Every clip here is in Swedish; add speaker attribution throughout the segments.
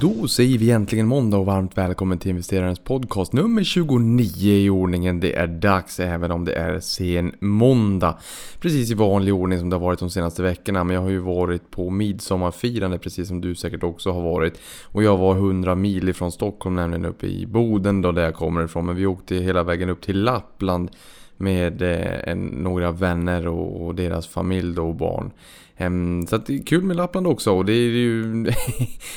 Speaker 1: Då säger vi äntligen måndag och varmt välkommen till investerarens podcast nummer 29 i ordningen. Det är dags även om det är sen måndag. Precis i vanlig ordning som det har varit de senaste veckorna. Men jag har ju varit på midsommarfirande precis som du säkert också har varit. Och jag var 100 mil ifrån Stockholm nämligen uppe i Boden då där jag kommer ifrån. Men vi åkte hela vägen upp till Lappland med eh, en, några vänner och, och deras familj då och barn. Ehm, så att det är kul med Lappland också och det är ju...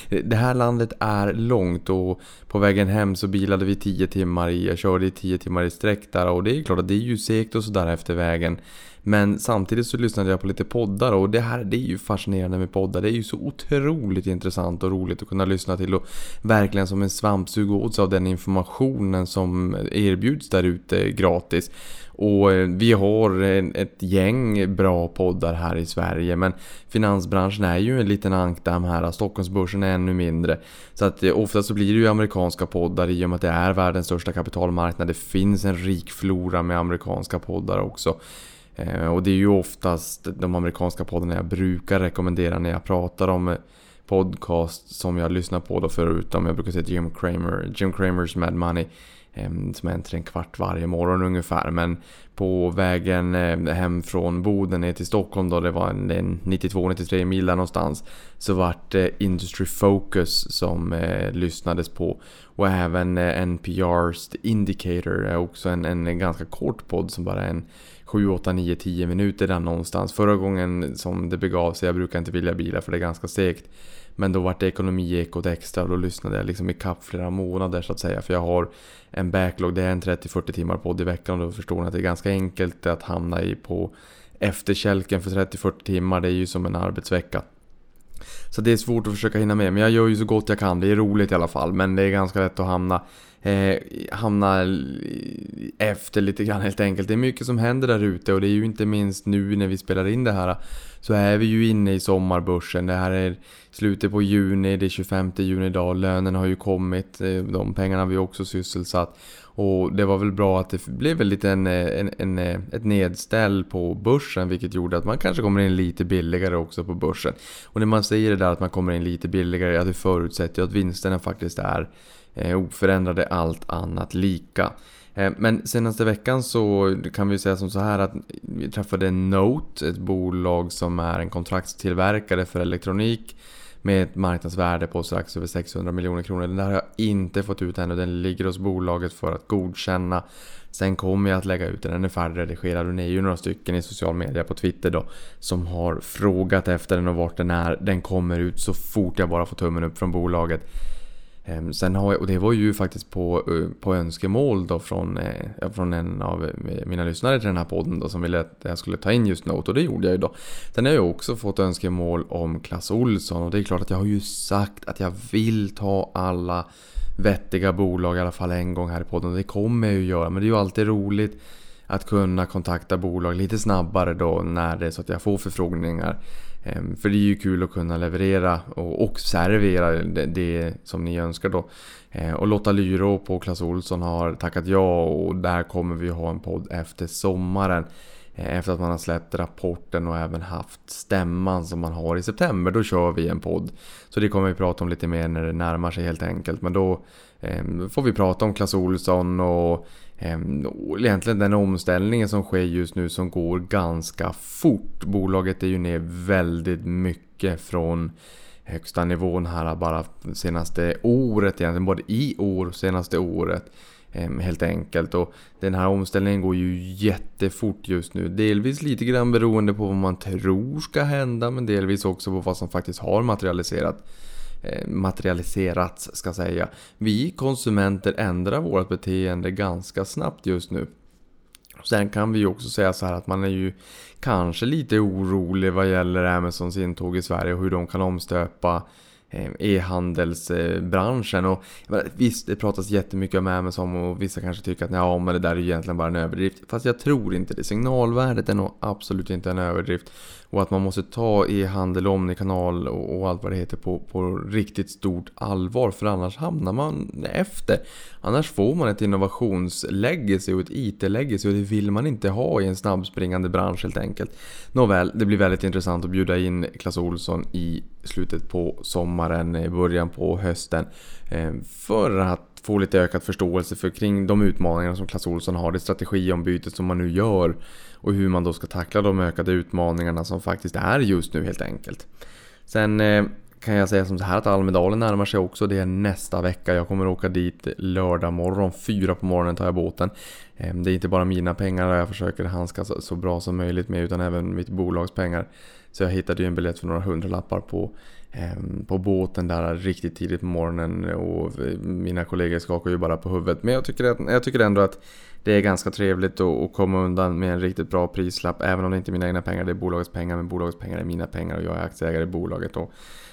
Speaker 1: det här landet är långt och på vägen hem så bilade vi 10 timmar i, jag körde i 10 timmar i sträck där och det är klart att det är ju segt och sådär efter vägen. Men samtidigt så lyssnade jag på lite poddar och det här det är ju fascinerande med poddar. Det är ju så otroligt intressant och roligt att kunna lyssna till och verkligen som en svampsug åt sig av den informationen som erbjuds där ute gratis. Och eh, vi har ett gäng bra poddar här i Sverige men finansbranschen är ju en liten ankdamm här. Stockholmsbörsen är ännu mindre. Så att eh, ofta så blir det ju amerikanska poddar i och med att det är världens största kapitalmarknad. Det finns en rik flora med amerikanska poddar också. Eh, och det är ju oftast de amerikanska poddarna jag brukar rekommendera när jag pratar om podcast som jag lyssnar på då förutom jag brukar säga Jim Cramer, Jim Cramers Mad Money Ehm, som är en kvart varje morgon ungefär. Men på vägen eh, hem från Boden ner till Stockholm då det var en 92-93 mil där någonstans. Så vart det Industry Focus som eh, lyssnades på. Och även eh, NPR's The Indicator är också en, en ganska kort podd som bara är en 7, 8, 9, 10 minuter där någonstans. Förra gången som det begav sig, jag brukar inte vilja bila för det är ganska segt. Men då vart det ekonomiekot extra och då lyssnade jag liksom i kapp flera månader så att säga. För jag har en backlog, det är en 30-40 timmar podd i veckan och då förstår ni att det är ganska enkelt att hamna i på efterkälken för 30-40 timmar. Det är ju som en arbetsvecka. Så det är svårt att försöka hinna med, men jag gör ju så gott jag kan. Det är roligt i alla fall, men det är ganska lätt att hamna, eh, hamna efter lite grann helt enkelt. Det är mycket som händer där ute och det är ju inte minst nu när vi spelar in det här så är vi ju inne i sommarbörsen. Det här är slutet på juni, det är 25 juni idag. Lönen har ju kommit, eh, de pengarna har vi också sysselsatt. Och det var väl bra att det blev väl lite eh, en, en, en, ett nedställ på börsen vilket gjorde att man kanske kommer in lite billigare också på börsen. Och när man säger det där att man kommer in lite billigare, ja det förutsätter ju att vinsterna faktiskt är oförändrade allt annat lika. Eh, men senaste veckan så kan vi säga som så här att vi träffade Note, ett bolag som är en kontraktstillverkare för elektronik med ett marknadsvärde på strax över 600 miljoner kronor. Den där har jag inte fått ut ännu. Den ligger hos bolaget för att godkänna. Sen kommer jag att lägga ut den. Den är färdigredigerad och ni är ju några stycken i social media på Twitter då som har frågat efter den och vart den är. Den kommer ut så fort jag bara får tummen upp från bolaget. Ehm, sen har jag, och det var ju faktiskt på, eh, på önskemål då från, eh, från en av eh, mina lyssnare till den här podden då som ville att jag skulle ta in just Note och det gjorde jag ju då. Sen har jag också fått önskemål om Clas Olsson och det är klart att jag har ju sagt att jag vill ta alla vettiga bolag i alla fall en gång här i podden. Det kommer jag ju göra men det är ju alltid roligt att kunna kontakta bolag lite snabbare då när det är så att jag får förfrågningar. Ehm, för det är ju kul att kunna leverera och servera det som ni önskar då. Ehm, och Lotta Lyro på Clas Olsson har tackat ja och där kommer vi ha en podd efter sommaren. Ehm, efter att man har släppt rapporten och även haft stämman som man har i september. Då kör vi en podd. Så det kommer vi prata om lite mer när det närmar sig helt enkelt. Men då får vi prata om Clas Olsson och Ehm, egentligen den omställningen som sker just nu som går ganska fort. Bolaget är ju ner väldigt mycket från högsta nivån här bara senaste året egentligen. Både i år och senaste året. Ehm, helt enkelt. Och den här omställningen går ju jättefort just nu. Delvis lite grann beroende på vad man tror ska hända men delvis också på vad som faktiskt har materialiserat. Eh, materialiserats ska säga. Vi konsumenter ändrar vårt beteende ganska snabbt just nu. Sen kan vi ju också säga så här att man är ju kanske lite orolig vad gäller Amazons intåg i Sverige och hur de kan omstöpa eh, Eh, e-handelsbranschen. Och visst, det pratas jättemycket om Amazon och vissa kanske tycker att ja, men det där är ju egentligen bara en överdrift. Fast jag tror inte det. Signalvärdet är nog absolut inte en överdrift. Och att man måste ta e-handel, omnikanal och, och allt vad det heter på, på riktigt stort allvar. För annars hamnar man efter. Annars får man ett innovationslegacy och ett IT-legacy och det vill man inte ha i en snabbspringande bransch helt enkelt. Nåväl, det blir väldigt intressant att bjuda in Clas Olsson i slutet på sommaren, början på hösten. Eh, för att få lite ökad förståelse för kring de utmaningar som Clas Olsson har, det strategiombytet som man nu gör och hur man då ska tackla de ökade utmaningarna som faktiskt är just nu helt enkelt. Sen eh, kan jag säga som så här att Almedalen närmar sig också. Det är nästa vecka. Jag kommer åka dit lördag morgon. Fyra på morgonen tar jag båten. Ehm, det är inte bara mina pengar jag försöker handskas så bra som möjligt med utan även mitt bolags pengar. Så jag hittade ju en biljett för några hundralappar på, ehm, på båten där riktigt tidigt på morgonen och mina kollegor skakar ju bara på huvudet. Men jag tycker, jag tycker ändå att det är ganska trevligt att komma undan med en riktigt bra prislapp. Även om det inte är mina egna pengar, det är bolagets pengar. Men bolagets pengar är mina pengar och jag är aktieägare i bolaget. Och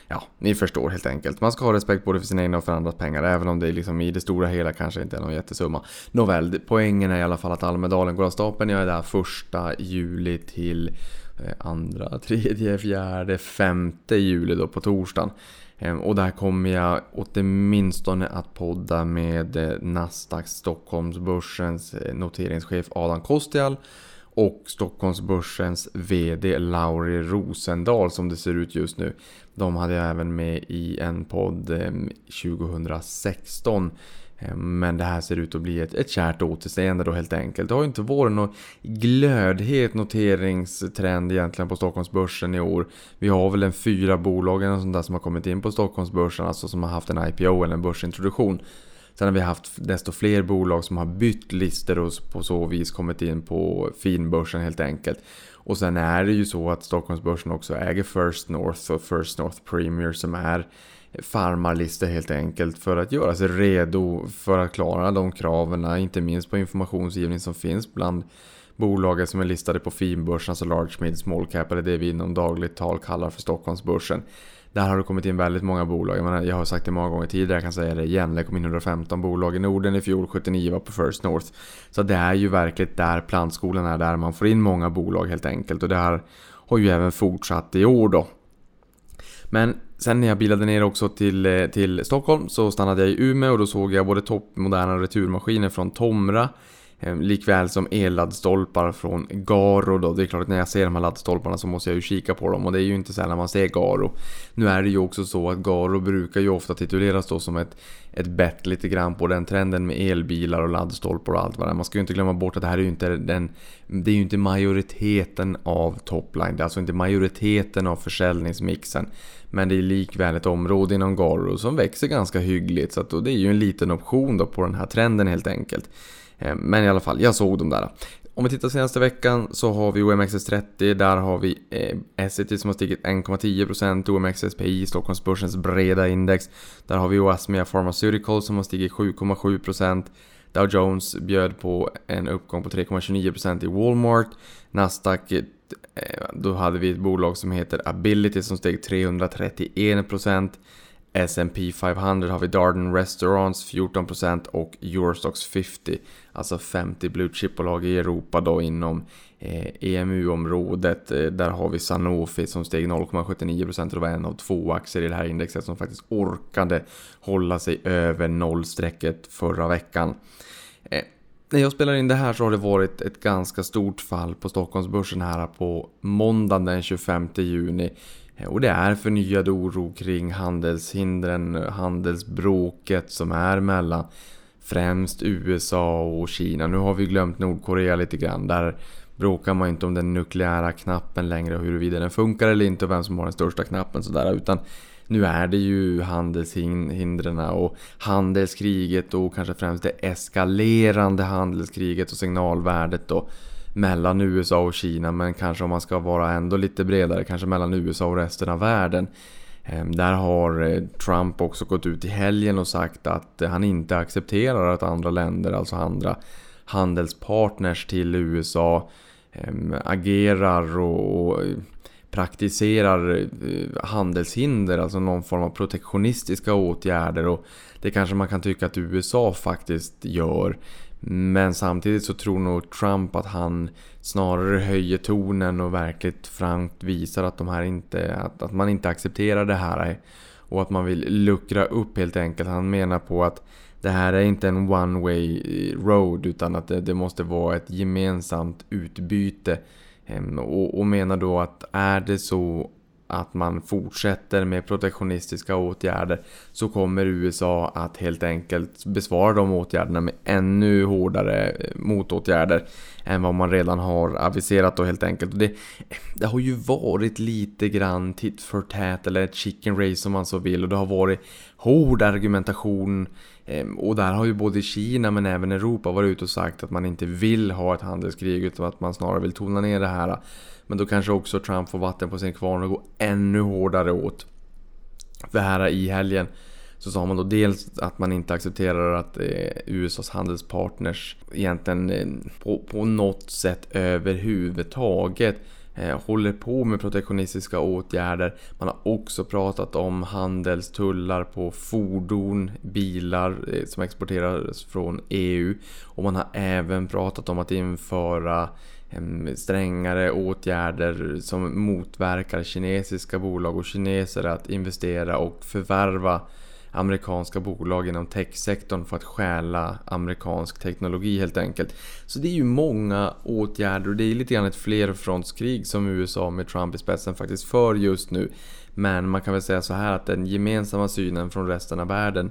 Speaker 1: ja, ni förstår helt enkelt. Man ska ha respekt både för sina egna och för andras pengar. Även om det liksom i det stora hela kanske inte är någon jättesumma. Nåväl, poängen är i alla fall att Almedalen går av stapeln. Jag är där första juli till Eh, andra, tredje, fjärde, femte juli då på torsdagen. Ehm, och där kommer jag åtminstone att podda med eh, Nasdaq Stockholmsbörsens eh, noteringschef Adam Kostial och Stockholmsbörsens VD Lauri Rosendal som det ser ut just nu. De hade jag även med i en podd ehm, 2016. Eh, men det här ser ut att bli ett, ett kärt återseende då helt enkelt. Det har ju inte varit någon glödhet noteringstrend egentligen på Stockholmsbörsen i år. Vi har väl en fyra bolag eller sånt där som har kommit in på Stockholmsbörsen, alltså som har haft en IPO eller en börsintroduktion. Sen har vi haft desto fler bolag som har bytt listor och på så vis kommit in på finbörsen helt enkelt. Och sen är det ju så att Stockholmsbörsen också äger First North och First North Premier som är farmarlistor helt enkelt för att göra sig redo för att klara de kraven, inte minst på informationsgivning som finns bland bolagen som är listade på finbörsen, alltså large, mid, small cap eller det vi inom dagligt tal kallar för Stockholmsbörsen. Där har det kommit in väldigt många bolag. Jag, menar, jag har sagt det många gånger tidigare, jag kan säga det igen. Det kom in 115 bolag i Norden i fjol, 79 var på First North. Så det är ju verkligen där plantskolan är, där man får in många bolag helt enkelt. Och det här har ju även fortsatt i år då. Men sen när jag bilade ner också till, eh, till Stockholm så stannade jag i Umeå och då såg jag både toppmoderna returmaskiner från Tomra. Ehm, likväl som elladdstolpar från Garo då. Det är klart att när jag ser de här laddstolparna så måste jag ju kika på dem och det är ju inte sällan man ser Garo. Nu är det ju också så att Garo brukar ju ofta tituleras då som ett, ett bett lite grann på den trenden med elbilar och laddstolpar och allt vad det är. Man ska ju inte glömma bort att det här är ju inte den... Det är ju inte majoriteten av topline. Det är alltså inte majoriteten av försäljningsmixen. Men det är likväl ett område inom Garo som växer ganska hyggligt. Så att det är ju en liten option då på den här trenden helt enkelt. Eh, men i alla fall, jag såg dem där. Om vi tittar senaste veckan så har vi OMXS30, där har vi eh, Essity som har stigit 1,10%, OMXSPI, Stockholmsbörsens breda index. Där har vi Oasmia Pharmaceuticals som har stigit 7,7%. Dow Jones bjöd på en uppgång på 3,29% i Walmart. Nasdaq, eh, då hade vi ett bolag som heter Ability som steg 331%. S&P 500 har vi Darden Restaurants 14% och Eurostox 50, alltså 50 blue chip-bolag i Europa då inom eh, EMU-området. Eh, där har vi Sanofi som steg 0,79% och var en av två aktier i det här indexet som faktiskt orkade hålla sig över nollstrecket förra veckan. Eh, när jag spelar in det här så har det varit ett ganska stort fall på Stockholmsbörsen här på måndagen den 25 juni. Och det är förnyad oro kring handelshindren, handelsbråket som är mellan främst USA och Kina. Nu har vi glömt Nordkorea lite grann. Där bråkar man inte om den nukleära knappen längre och huruvida den funkar eller inte och vem som har den största knappen sådär. Utan nu är det ju handelshindren och handelskriget och kanske främst det eskalerande handelskriget och signalvärdet då mellan USA och Kina men kanske om man ska vara ändå lite bredare, kanske mellan USA och resten av världen. Ehm, där har eh, Trump också gått ut i helgen och sagt att eh, han inte accepterar att andra länder, alltså andra handelspartners till USA ehm, agerar och eh, praktiserar handelshinder, alltså någon form av protektionistiska åtgärder och det kanske man kan tycka att USA faktiskt gör. Men samtidigt så tror nog Trump att han snarare höjer tonen och verkligt frankt visar att, de här inte, att, att man inte accepterar det här och att man vill luckra upp helt enkelt. Han menar på att det här är inte en one way eh, road utan att det, det måste vara ett gemensamt utbyte. Ehm, och, och menar då att är det så att man fortsätter med protektionistiska åtgärder så kommer USA att helt enkelt besvara de åtgärderna med ännu hårdare eh, motåtgärder än vad man redan har aviserat då helt enkelt. Och det, det har ju varit lite grann tit för tät eller ett chicken race om man så vill och det har varit hård argumentation ehm, och där har ju både Kina men även Europa varit ute och sagt att man inte vill ha ett handelskrig utan att man snarare vill tona ner det här. Men då kanske också Trump får vatten på sin kvarn och går ännu hårdare åt. För här i helgen så sa man då dels att man inte accepterar att eh, USAs handelspartners egentligen eh, på, på något sätt överhuvudtaget Eh, håller på med protektionistiska åtgärder. Man har också pratat om handelstullar på fordon, bilar eh, som exporteras från EU. Och man har även pratat om att införa strängare åtgärder som motverkar kinesiska bolag och kineser att investera och förvärva amerikanska bolag inom techsektorn för att stjäla amerikansk teknologi helt enkelt. Så det är ju många åtgärder och det är lite grann ett flerfrontskrig som USA med Trump i spetsen faktiskt för just nu. Men man kan väl säga så här att den gemensamma synen från resten av världen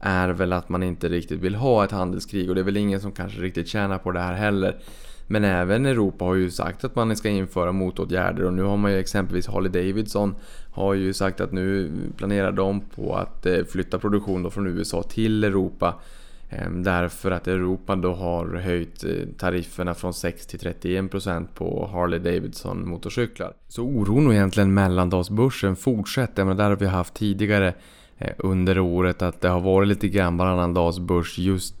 Speaker 1: är väl att man inte riktigt vill ha ett handelskrig och det är väl ingen som kanske riktigt tjänar på det här heller. Men även Europa har ju sagt att man ska införa motåtgärder och nu har man ju exempelvis Harley Davidson har ju sagt att nu planerar de på att eh, flytta produktion från USA till Europa. Ehm, därför att Europa då har höjt eh, tarifferna från 6 till 31% på Harley Davidson motorcyklar. Så oron och egentligen mellandagsbörsen fortsätter, men där har vi haft tidigare eh, under året att det har varit lite grann varannandagsbörs just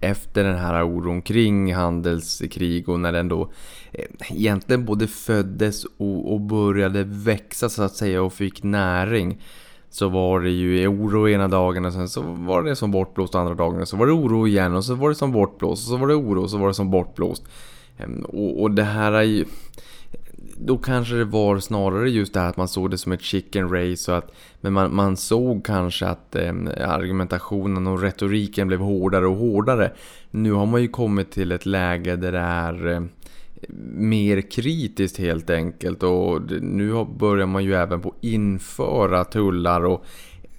Speaker 1: efter den här oron kring handelskrig och när den då eh, egentligen både föddes och, började växa så att säga och fick näring så var det ju oro ena dagen och sen så var det som bortblåst andra dagen och så var det oro igen och så var det som bortblåst och så var det oro och så var det som bortblåst. Ehm, och, och det här är ju då kanske det var snarare just det här att man såg det som ett chicken race. Och att, men man, man såg kanske att eh, argumentationen och retoriken blev hårdare och hårdare. Nu har man ju kommit till ett läge där det är eh, mer kritiskt helt enkelt. Och nu börjar man ju även på införa tullar och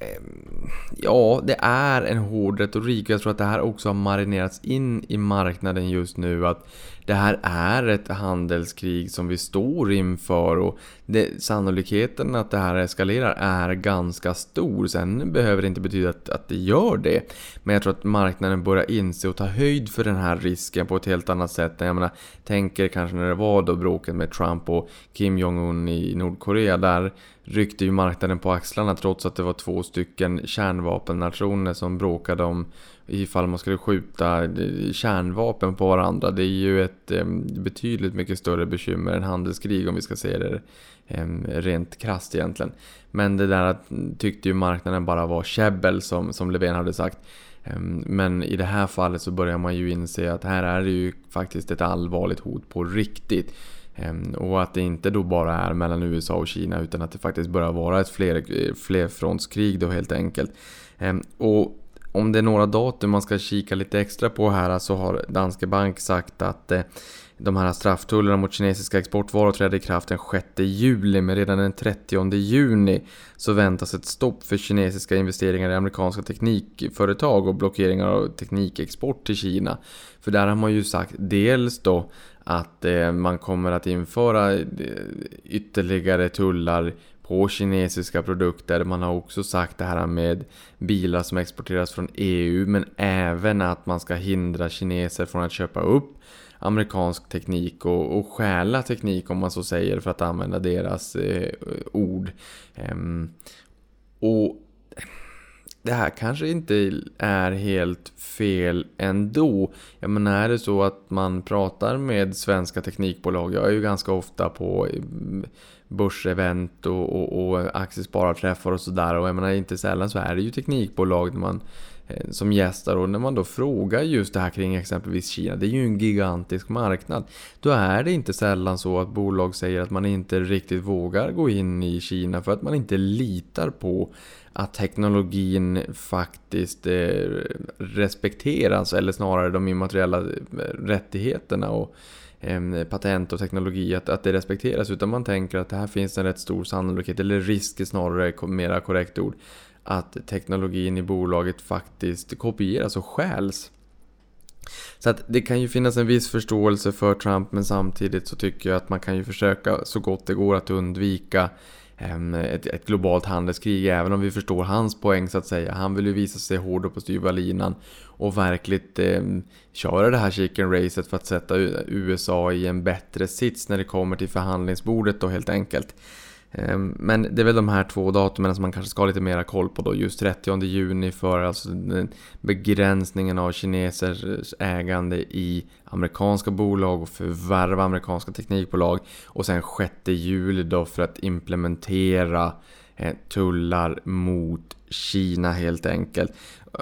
Speaker 1: Ehm, ja, det är en hård retorik. Jag tror att det här också har marinerats in i marknaden just nu. Att det här är ett handelskrig som vi står inför och det, sannolikheten att det här eskalerar är ganska stor. Sen behöver det inte betyda att, att det gör det. Men jag tror att marknaden börjar inse och ta höjd för den här risken på ett helt annat sätt. Jag menar, tänker kanske när det var då bråket med Trump och Kim Jong-Un i Nordkorea. Där ryckte ju marknaden på axlarna trots att det var två stycken kärnvapennationer som bråkade om ifall man skulle skjuta eh, kärnvapen på varandra. Det är ju ett eh, betydligt mycket större bekymmer än handelskrig om vi ska se det eh, rent krast egentligen. Men det där mm, tyckte ju marknaden bara var käbbel som, som Löfven hade sagt. Ehm, men i det här fallet så börjar man ju inse att här är det ju faktiskt ett allvarligt hot på riktigt. Ehm, och att det inte då bara är mellan USA och Kina utan att det faktiskt börjar vara ett fler, eh, flerfrontskrig då helt enkelt. Ehm, och om det är några datum man ska kika lite extra på här så har Danske Bank sagt att eh, de här strafftullarna mot kinesiska exportvaror trädde i kraft den 6 juli men redan den 30 juni så väntas ett stopp för kinesiska investeringar i amerikanska teknikföretag och blockeringar av teknikexport till Kina. För där har man ju sagt dels då att eh, man kommer att införa eh, ytterligare tullar på kinesiska produkter. Man har också sagt det här med bilar som exporteras från EU men även att man ska hindra kineser från att köpa upp amerikansk teknik och, och stjäla teknik om man så säger för att använda deras eh, ord. Ehm, och det här kanske inte är helt fel ändå. Jag menar, är det så att man pratar med svenska teknikbolag, jag är ju ganska ofta på mm, börsevent och, och, och aktiespararträffar och sådär och jag menar inte sällan så är det ju teknikbolag man, eh, som gästar och när man då frågar just det här kring exempelvis Kina, det är ju en gigantisk marknad. Då är det inte sällan så att bolag säger att man inte riktigt vågar gå in i Kina för att man inte litar på att teknologin faktiskt eh, respekteras eller snarare de immateriella eh, rättigheterna och ehm, patent och teknologi att, att det respekteras utan man tänker att det här finns en rätt stor sannolikhet eller risk är snarare mera korrekt ord att teknologin i bolaget faktiskt kopieras och stjäls. Så att det kan ju finnas en viss förståelse för Trump men samtidigt så tycker jag att man kan ju försöka så gott det går att undvika Ehm, ett, ett, globalt handelskrig, även om vi förstår hans poäng så att säga. Han vill ju visa sig hård och på styva linan och verkligt eh, köra det här chicken racet för att sätta USA i en bättre sits när det kommer till förhandlingsbordet då helt enkelt. Ehm, men det är väl de här två datumen som man kanske ska ha lite mera koll på då. Just 30 juni för alltså begränsningen av kinesers eh, ägande i amerikanska bolag och förvärva amerikanska teknikbolag. Och sen 6 juli då för att implementera eh, tullar mot Kina helt enkelt.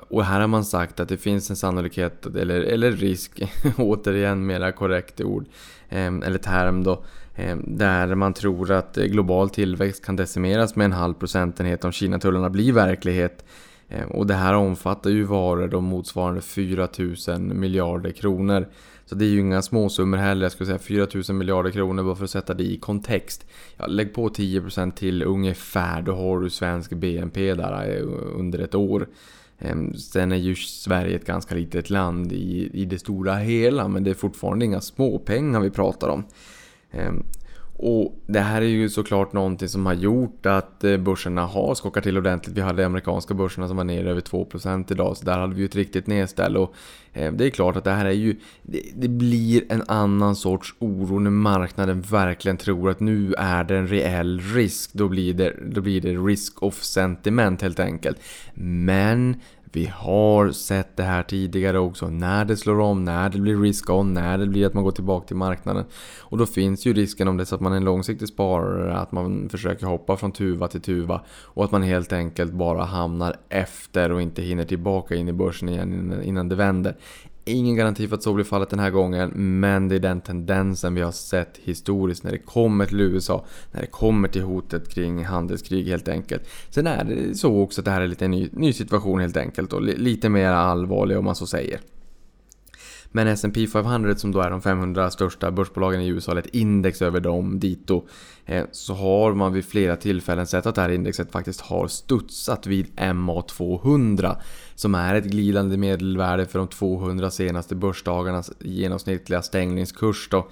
Speaker 1: Och här har man sagt att det finns en sannolikhet, eller, eller risk, återigen mera korrekt ord, ehm, eller term då, Eh, där man tror att eh, global tillväxt kan decimeras med en halv procentenhet om Kina-tullarna blir verklighet. Eh, och det här omfattar ju varor då motsvarande 4 000 miljarder kronor. Så det är ju inga småsummor heller, jag skulle säga 4 000 miljarder kronor bara för att sätta det i kontext. Ja, lägg på 10% till ungefär, då har du svensk BNP där under ett år. Ehm, sen är ju Sverige ett ganska litet land i, i det stora hela, men det är fortfarande inga småpengar vi pratar om. Ehm, och det här är ju såklart någonting som har gjort att eh, börserna har skockat till ordentligt. Vi hade amerikanska börserna som var ner över 2% idag, så där hade vi ju ett riktigt nedställ. Och ehm, det är klart att det här är ju... Det, blir en annan sorts oro när marknaden verkligen tror att nu är det en reell risk. Då blir det, då blir det risk of sentiment helt enkelt. Men vi har sett det här tidigare också, när det slår om, när det blir risk-on, när det blir att man går tillbaka till marknaden. Och då finns ju risken om det är så att man är en långsiktig sparare, att man försöker hoppa från tuva till tuva och att man helt enkelt bara hamnar efter och inte hinner tillbaka in i börsen igen innan det vänder. Ingen garanti för att så blir fallet den här gången, men det är den tendensen vi har sett historiskt när det kommer till USA, när det kommer till hotet kring handelskrig helt enkelt. Sen är det så också att det här är lite en ny, ny situation helt enkelt och lite mer allvarlig om man så säger. Men S&P 500 som då är de 500 största börsbolagen i USA, ett index över dem dito, eh, så har man vid flera tillfällen sett att det här indexet faktiskt har studsat vid MA200 som är ett glidande medelvärde för de 200 senaste börsdagarnas genomsnittliga stängningskurs. Då.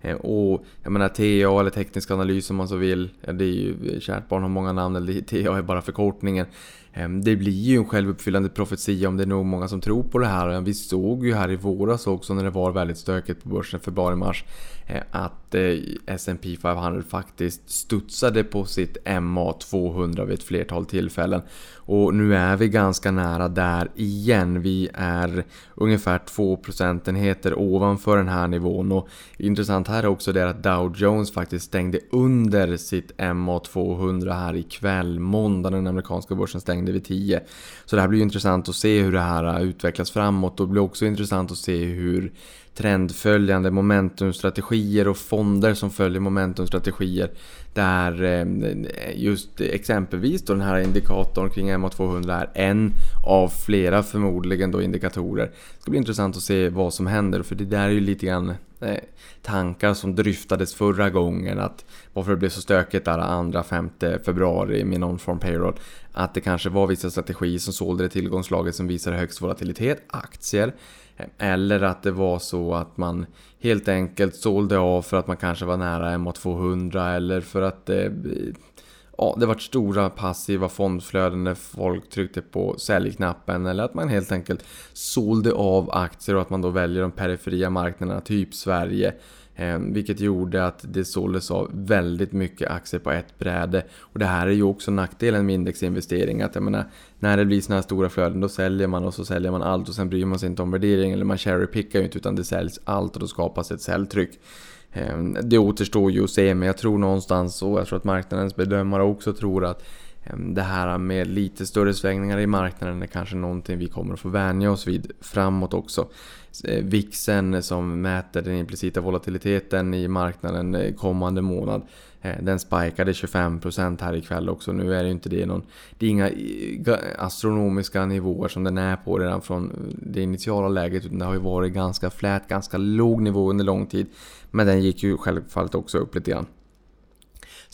Speaker 1: Eh, och jag menar TA eller teknisk analys om man så vill, eh, det är ju kärt barn har många namn, eller TA är bara förkortningen. Ehm, det blir ju en självuppfyllande profetia om det är nog många som tror på det här. Vi såg ju här i våras också när det var väldigt stökigt på börsen februari-mars Eh, att eh, S&P 500 faktiskt studsade på sitt MA 200 vid ett flertal tillfällen. Och nu är vi ganska nära där igen. Vi är ungefär 2 procentenheter ovanför den här nivån. Och intressant här är också det att Dow Jones faktiskt stängde under sitt MA 200 här ikväll. Måndag den amerikanska börsen stängde vid 10. Så det här blir ju intressant att se hur det här utvecklas framåt. Och det blir också intressant att se hur trendföljande momentumstrategier och fonder som följer momentumstrategier. Där eh, just exempelvis då den här indikatorn kring MA200 är en av flera förmodligen då indikatorer. Det ska bli intressant att se vad som händer för det där är ju lite grann Eh, tankar som dryftades förra gången att varför det blev så stökigt där 2-5 februari med någon form payroll. Att det kanske var vissa strategier som sålde det tillgångslaget som visade högst volatilitet, aktier. Eh, eller att det var så att man helt enkelt sålde av för att man kanske var nära MA200 eller för att eh, ja, det varit stora passiva fondflöden när folk tryckte på säljknappen eller att man helt enkelt sålde av aktier och att man då väljer de periferia marknaderna, typ Sverige Eh, vilket gjorde att det såldes av väldigt mycket aktier på ett bräde. Och det här är ju också nackdelen med indexinvestering. Att jag menar, när det blir sådana här stora flöden då säljer man och så säljer man allt och sen bryr man sig inte om värdering eller man cherrypickar ju inte utan det säljs allt och då skapas ett säljtryck. Ehm, det återstår ju att se men jag tror någonstans och jag tror att marknadens bedömare också tror att ehm, det här med lite större svängningar i marknaden är kanske någonting vi kommer att få vänja oss vid framåt också. Eh, VIXen som mäter den implicita volatiliteten i marknaden eh, kommande månad eh, den spikade 25% här ikväll också. Nu är det inte det någon... Det är inga astronomiska nivåer som den är på redan från det initiala läget. Utan det har ju varit ganska flät, ganska låg nivå under lång tid. Men den gick ju självfallet också upp lite grann.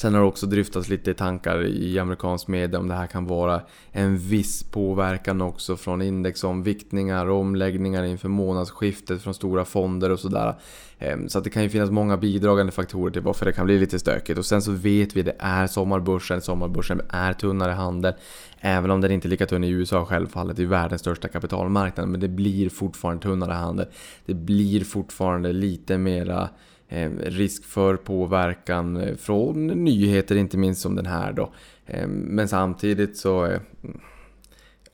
Speaker 1: Sen har det också dryftats lite tankar i amerikansk media om det här kan vara en viss påverkan också från indexomviktningar och omläggningar inför månadsskiftet från stora fonder och sådär. Ehm, så att det kan ju finnas många bidragande faktorer till varför det kan bli lite stökigt. Och sen så vet vi att det är sommarbörsen, sommarbörsen är tunnare handel. Även om den inte är lika tunn i USA självfallet, det är världens största kapitalmarknad. Men det blir fortfarande tunnare handel. Det blir fortfarande lite mera Eh, risk för påverkan eh, från nyheter, inte minst som den här då. Eh, men samtidigt så... Eh,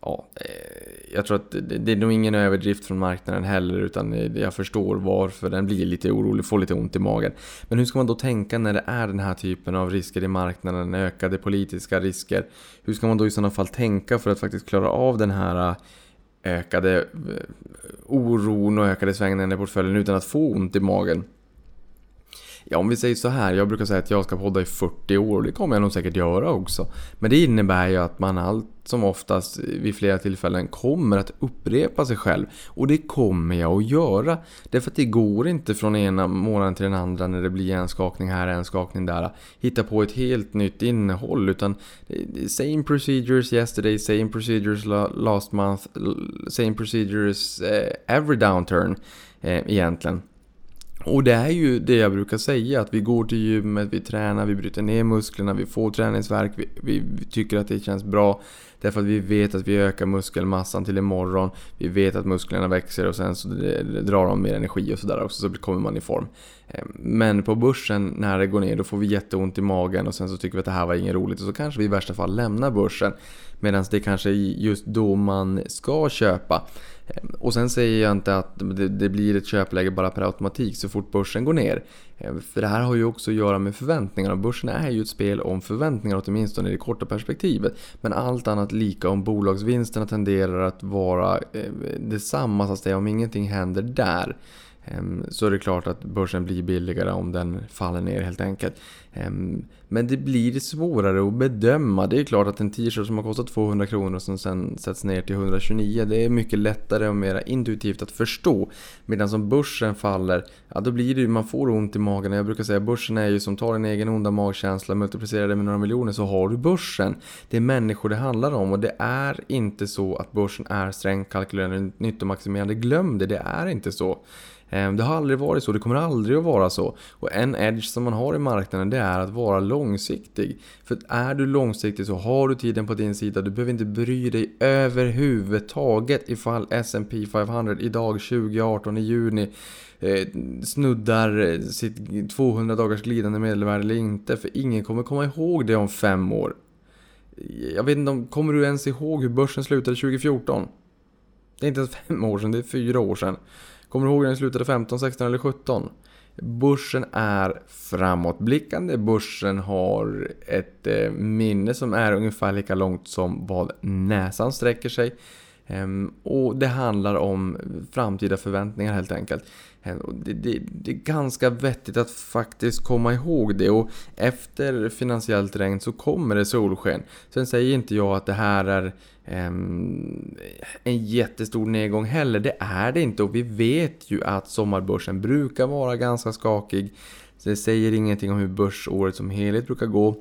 Speaker 1: Ja, eh, jag tror att det är nog ingen överdrift från marknaden heller utan jag förstår varför den blir lite orolig, får lite ont i magen. Men hur ska man då tänka när det är den här typen av risker i marknaden, ökade politiska risker? Hur ska man då i sådana fall tänka för att faktiskt klara av den här eh, ökade eh, oron och ökade svängningarna i portföljen utan att få ont i magen? Ja, om vi säger så här. Jag brukar säga att jag ska podda i 40 år och det kommer jag nog säkert göra också. Men det innebär ju att man allt som oftast vid flera tillfällen kommer att upprepa sig själv. Och det kommer jag att göra. Därför att det går inte från ena månaden till den andra när det blir en skakning här, en skakning där. Hitta på ett helt nytt innehåll. Utan same procedures yesterday, same procedures last month, same procedures eh, every downturn eh, egentligen. Och det är ju det jag brukar säga, att vi går till gymmet, vi tränar, vi bryter ner musklerna, vi får träningsverk, vi, vi, vi, tycker att det känns bra. Därför att vi vet att vi ökar muskelmassan till imorgon, vi vet att musklerna växer och sen så drar de mer energi och sådär också, så kommer man i form. Ehm, men på börsen, när det går ner, då får vi jätteont i magen och sen så tycker vi att det här var inget roligt och så kanske vi i värsta fall lämnar börsen. Medan det kanske är just då man ska köpa. Och sen säger jag inte att det, blir ett köpläge bara per automatik så fort börsen går ner. Eh, för det här har ju också att göra med förväntningar och börsen är ju ett spel om förväntningar åtminstone i det korta perspektivet. Men allt annat lika om bolagsvinsterna tenderar att vara eh, detsamma så att säga om ingenting händer där. Ehm, så är det klart att börsen blir billigare om den faller ner helt enkelt. Ehm, men det blir svårare att bedöma. Det är klart att en t-shirt som har kostat 200 kronor som sen sätts ner till 129 det är mycket lättare och mer intuitivt att förstå. Medan som börsen faller, ja då blir det ju, man får ont i magen. Jag brukar säga att börsen är ju som tar din egen onda magkänsla, multiplicerar det med några miljoner så har du börsen. Det är människor det handlar om och det är inte så att börsen är strängt kalkylerande nyttomaximerande. Glöm det, det är inte så. Ehm, det har aldrig varit så, det kommer aldrig att vara så. Och en edge som man har i marknaden det är att vara långsiktig. För är du långsiktig så har du tiden på din sida. Du behöver inte bry dig överhuvudtaget ifall S&P 500 idag 2018 i juni eh, snuddar eh, sitt 200 dagars glidande medelvärde eller inte. För ingen kommer komma ihåg det om fem år. Jag vet inte om, kommer du ens ihåg hur börsen slutade 2014? Det är inte ens fem år sedan, det är fyra år sedan. Kommer du ihåg när den slutade 15, 16 eller 17? Börsen är framåtblickande. Börsen har ett eh, minne som är ungefär lika långt som vad näsan sträcker sig. Ehm, och det handlar om framtida förväntningar helt enkelt. Ehm, det, det, det, är ganska vettigt att faktiskt komma ihåg det och efter finansiellt regn så kommer det solsken. Sen säger inte jag att det här är Ehm, en jättestor nedgång heller. Det är det inte och vi vet ju att sommarbörsen brukar vara ganska skakig. det säger ingenting om hur börsåret som helhet brukar gå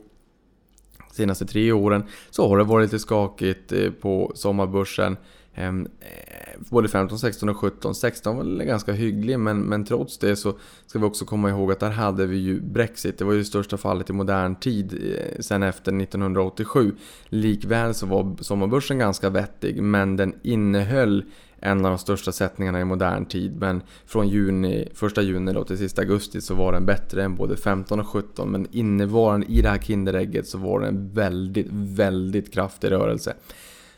Speaker 1: senaste tre åren så har det varit lite skakigt eh, på sommarbörsen. Ehm, eh, både 15, 16 och 17. 16 var väl ganska hygglig men, men trots det så ska vi också komma ihåg att där hade vi ju Brexit. Det var ju det största fallet i modern tid eh, sen efter 1987. Likväl så var sommarbörsen ganska vettig men den innehöll en av de största sättningarna i modern tid. Men från juni, första juni då till sista augusti så var den bättre än både 15 och 17. Men innevarande i det här Kinderägget så var det en väldigt, väldigt kraftig rörelse.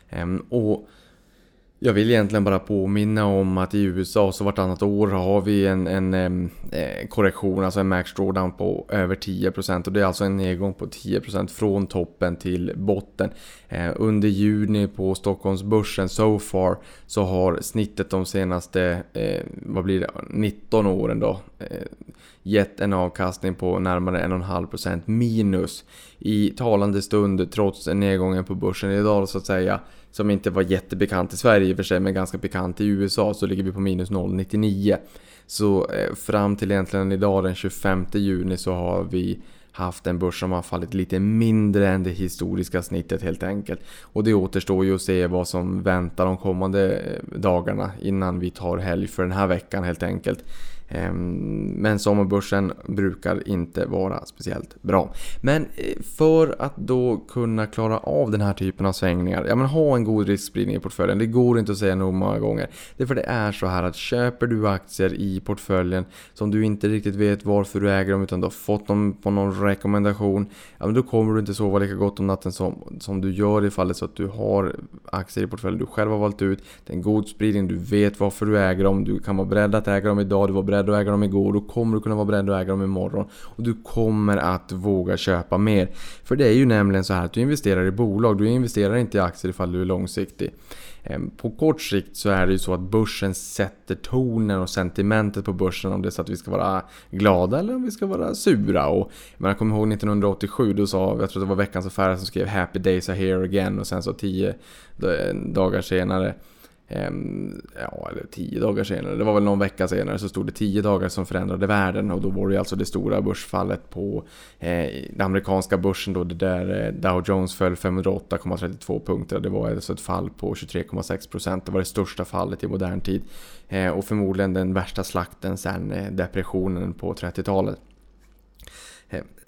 Speaker 1: Ehm, och jag vill egentligen bara påminna om att i USA så vartannat år har vi en, en eh, korrektion, alltså en max drawdown på över 10% och det är alltså en nedgång på 10% från toppen till botten. Eh, under juni på Stockholmsbörsen so far så har snittet de senaste, eh, vad blir det, 19 åren då eh, gett en avkastning på närmare 1,5% minus i talande stund trots nedgången på börsen idag så att säga som inte var jättebekant i Sverige i och för sig men ganska bekant i USA så ligger vi på minus 0,99 så eh, fram till egentligen idag den 25 juni så har vi haft en börs som har fallit lite mindre än det historiska snittet helt enkelt. Och det återstår ju att se vad som väntar de kommande eh, dagarna innan vi tar helg för den här veckan helt enkelt. Ehm, men sommarbörsen brukar inte vara speciellt bra. Men eh, för att då kunna klara av den här typen av svängningar, ja men ha en god riskspridning i portföljen. Det går inte att säga nog många gånger. Det är för det är så här att köper du aktier i portföljen som du inte riktigt vet varför du äger dem utan du har fått dem på någon rekommendation. Ja men då kommer du inte sova lika gott om natten som, som du gör i fallet så att du har aktier i portföljen du själv har valt ut. Det är en god spridning, du vet varför du äger dem, du kan vara beredd att äga dem idag, du var beredd beredd att äga dem igår, då kommer du kunna vara beredd att äga dem imorgon. Och du kommer att våga köpa mer. För det är ju nämligen så här att du investerar i bolag, du investerar inte i aktier ifall du är långsiktig. Ehm, på kort sikt så är det ju så att börsen sätter tonen och sentimentet på börsen om det är så att vi ska vara glada eller om vi ska vara sura. Och jag kommer ihåg 1987, då sa, jag tror det var Veckans Affärer som skrev “Happy days are here again” och sen så tio dagar senare Ehm, ja, eller tio dagar senare, det var väl någon vecka senare så stod det tio dagar som förändrade världen och då var det alltså det stora börsfallet på eh, den amerikanska börsen då det där eh, Dow Jones föll 508,32 punkter. Det var alltså ett fall på 23,6 procent. Det var det största fallet i modern tid eh, och förmodligen den värsta slakten sedan eh, depressionen på 30-talet.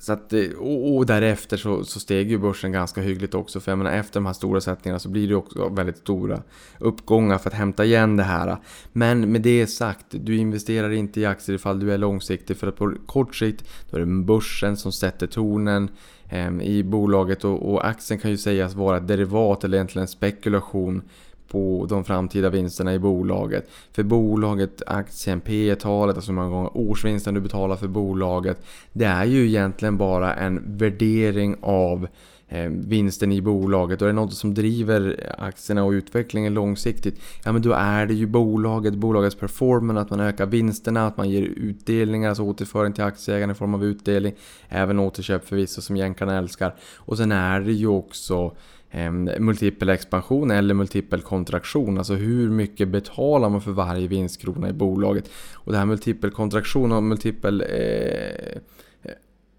Speaker 1: Så att, eh, och, och därefter så, så steg ju börsen ganska hyggligt också. För jag menar, efter de här stora sättningarna så blir det också väldigt stora uppgångar för att hämta igen det här. Men med det sagt, du investerar inte i aktier ifall du är långsiktig. För att på kort sikt då är det börsen som sätter tonen eh, i bolaget. Och, och aktien kan ju sägas vara ett derivat eller egentligen en spekulation på de framtida vinsterna i bolaget. För bolaget, aktien, P talet alltså hur många gånger årsvinsten du betalar för bolaget. Det är ju egentligen bara en värdering av eh, vinsten i bolaget och är det något som driver aktierna och utvecklingen långsiktigt ja men då är det ju bolaget, bolagets performance, att man ökar vinsterna, att man ger utdelningar, alltså återföring till aktieägarna i form av utdelning, även återköp förvisso som jänkarna älskar. Och sen är det ju också Ehm, multipel expansion eller multipel kontraktion. Alltså hur mycket betalar man för varje vinstkrona i bolaget? Och det här multipel kontraktion och multipel eh,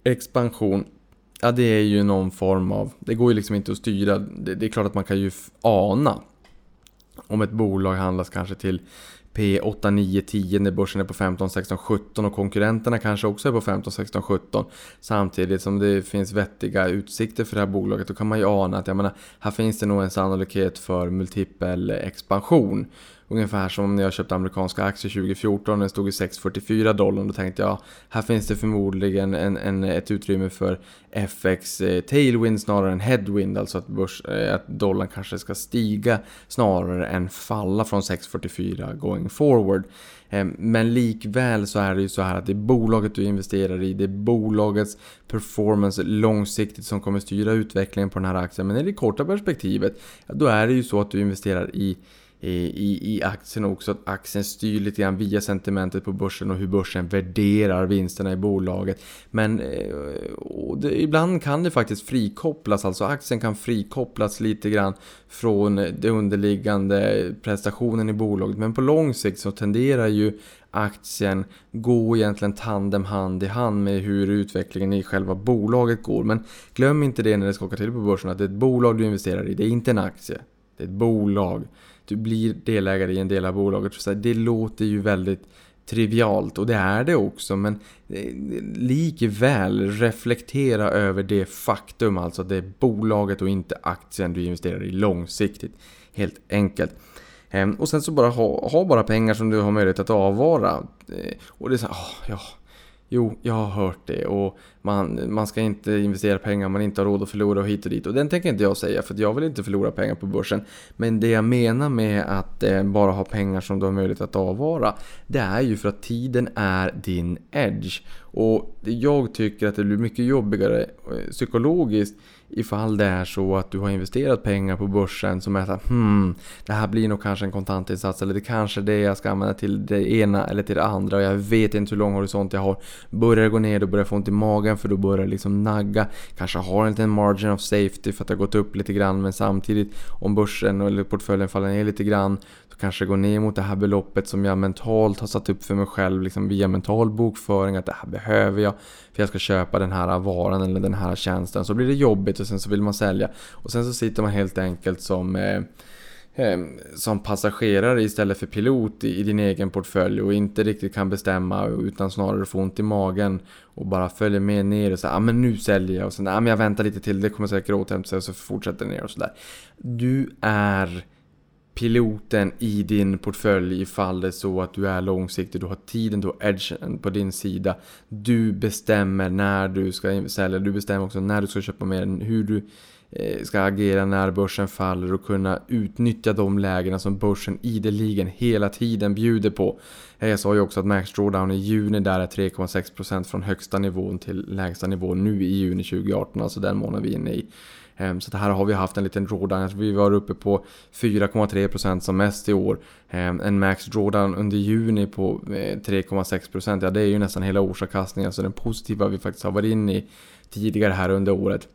Speaker 1: expansion Ja det är ju någon form av, det går ju liksom inte att styra. Det, det är klart att man kan ju ana om ett bolag handlas kanske till P8, 9, 10 när börsen är på 15, 16, 17 och konkurrenterna kanske också är på 15, 16, 17 samtidigt som det finns vettiga utsikter för det här bolaget då kan man ju ana att jag menar, här finns det nog en sannolikhet för multipel expansion. Ungefär som när jag köpte amerikanska aktier 2014, den stod i 6,44 dollar. Då tänkte jag, här finns det förmodligen en, en, ett utrymme för FX eh, tailwind snarare än headwind. Alltså att, börs, eh, att dollarn kanske ska stiga snarare än falla från 6,44 going forward. Eh, men likväl så är det ju så här att det är bolaget du investerar i, det är bolagets performance långsiktigt som kommer styra utvecklingen på den här aktien. Men i det korta perspektivet, då är det ju så att du investerar i i, i aktien också. Att aktien styr lite grann via sentimentet på börsen och hur börsen värderar vinsterna i bolaget. Men eh, det, ibland kan det faktiskt frikopplas, alltså aktien kan frikopplas lite grann från den underliggande prestationen i bolaget. Men på lång sikt så tenderar ju aktien gå egentligen tandem hand i hand med hur utvecklingen i själva bolaget går. Men glöm inte det när det skakar till på börsen att det är ett bolag du investerar i, det är inte en aktie. Det är ett bolag du blir delägare i en del av bolaget. Så det låter ju väldigt trivialt och det är det också men eh, likväl reflektera över det faktum alltså att det är bolaget och inte aktien du investerar i långsiktigt. Helt enkelt. Ehm, och sen så bara ha, ha bara pengar som du har möjlighet att avvara. Eh, och det är så här, oh, ja, Jo, jag har hört det och man, man ska inte investera pengar man inte har råd att förlora och hit och dit. Och den tänker inte jag säga för jag vill inte förlora pengar på börsen. Men det jag menar med att eh, bara ha pengar som du har möjlighet att avvara. Det är ju för att tiden är din edge. Och jag tycker att det blir mycket jobbigare eh, psykologiskt ifall det är så att du har investerat pengar på börsen som är såhär hmm, det här blir nog kanske en kontantinsats eller det kanske är det jag ska använda till det ena eller till det andra och jag vet inte hur lång horisont jag har. Börjar det gå ner då börjar jag få ont i magen för då börjar det liksom nagga. Kanske har en liten margin of safety för att det har gått upp lite grann men samtidigt om börsen eller portföljen faller ner lite grann så kanske det går ner mot det här beloppet som jag mentalt har satt upp för mig själv liksom via mental bokföring att det här behöver jag för jag ska köpa den här varan eller den här tjänsten. Så blir det jobbigt och sen så vill man sälja. Och sen så sitter man helt enkelt som eh, eh, som passagerare istället för pilot i, din egen portfölj och inte riktigt kan bestämma utan snarare får ont i magen och bara följer med ner och säger ah, men nu säljer jag och sen ah, men jag väntar lite till det kommer säkert återhämta sig och så fortsätter det ner och sådär. Du är piloten i din portfölj ifall det är så att du är långsiktig, du har tiden, du har edgen på din sida. Du bestämmer när du ska sälja, du bestämmer också när du ska köpa mer, hur du eh, ska agera när börsen faller och kunna utnyttja de lägena som börsen ideligen hela tiden bjuder på. Eh, jag sa ju också att Max Drawdown i juni där är 3,6% från högsta nivån till lägsta nivån nu i juni 2018, alltså den månad vi är inne i. Ehm, så här har vi haft en liten drawdown. Vi var uppe på 4,3% som mest i år. Ehm, en max drawdown under juni på eh, 3,6%. Ja, det är ju nästan hela årsavkastningen. Alltså den positiva vi faktiskt har varit inne i tidigare här under året.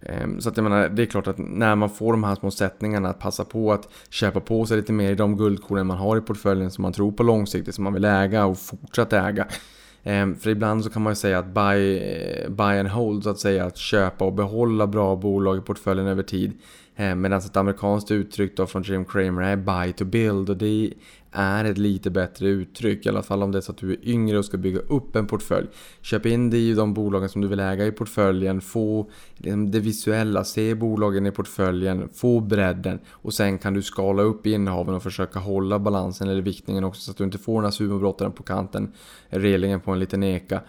Speaker 1: Ehm, så att jag menar, det är klart att när man får de här små sättningarna att passa på att köpa på sig lite mer i de guldkornen man har i portföljen som man tror på långsiktigt, som man vill äga och fortsätta äga. Ehm, för ibland så kan man ju säga att buy, eh, buy and hold, så att säga, att köpa och behålla bra bolag i portföljen över tid. Ehm, medan ett amerikanskt uttryck då från Jim Cramer är buy to build och det är ett lite bättre uttryck. I alla fall om det är så att du är yngre och ska bygga upp en portfölj. Köp in dig i de bolagen som du vill äga i portföljen. Få liksom det visuella, se bolagen i portföljen, få bredden. Och sen kan du skala upp innehaven och försöka hålla balansen eller viktningen också så att du inte får den här sumobrottaren på kanten. Relingen på en liten eka.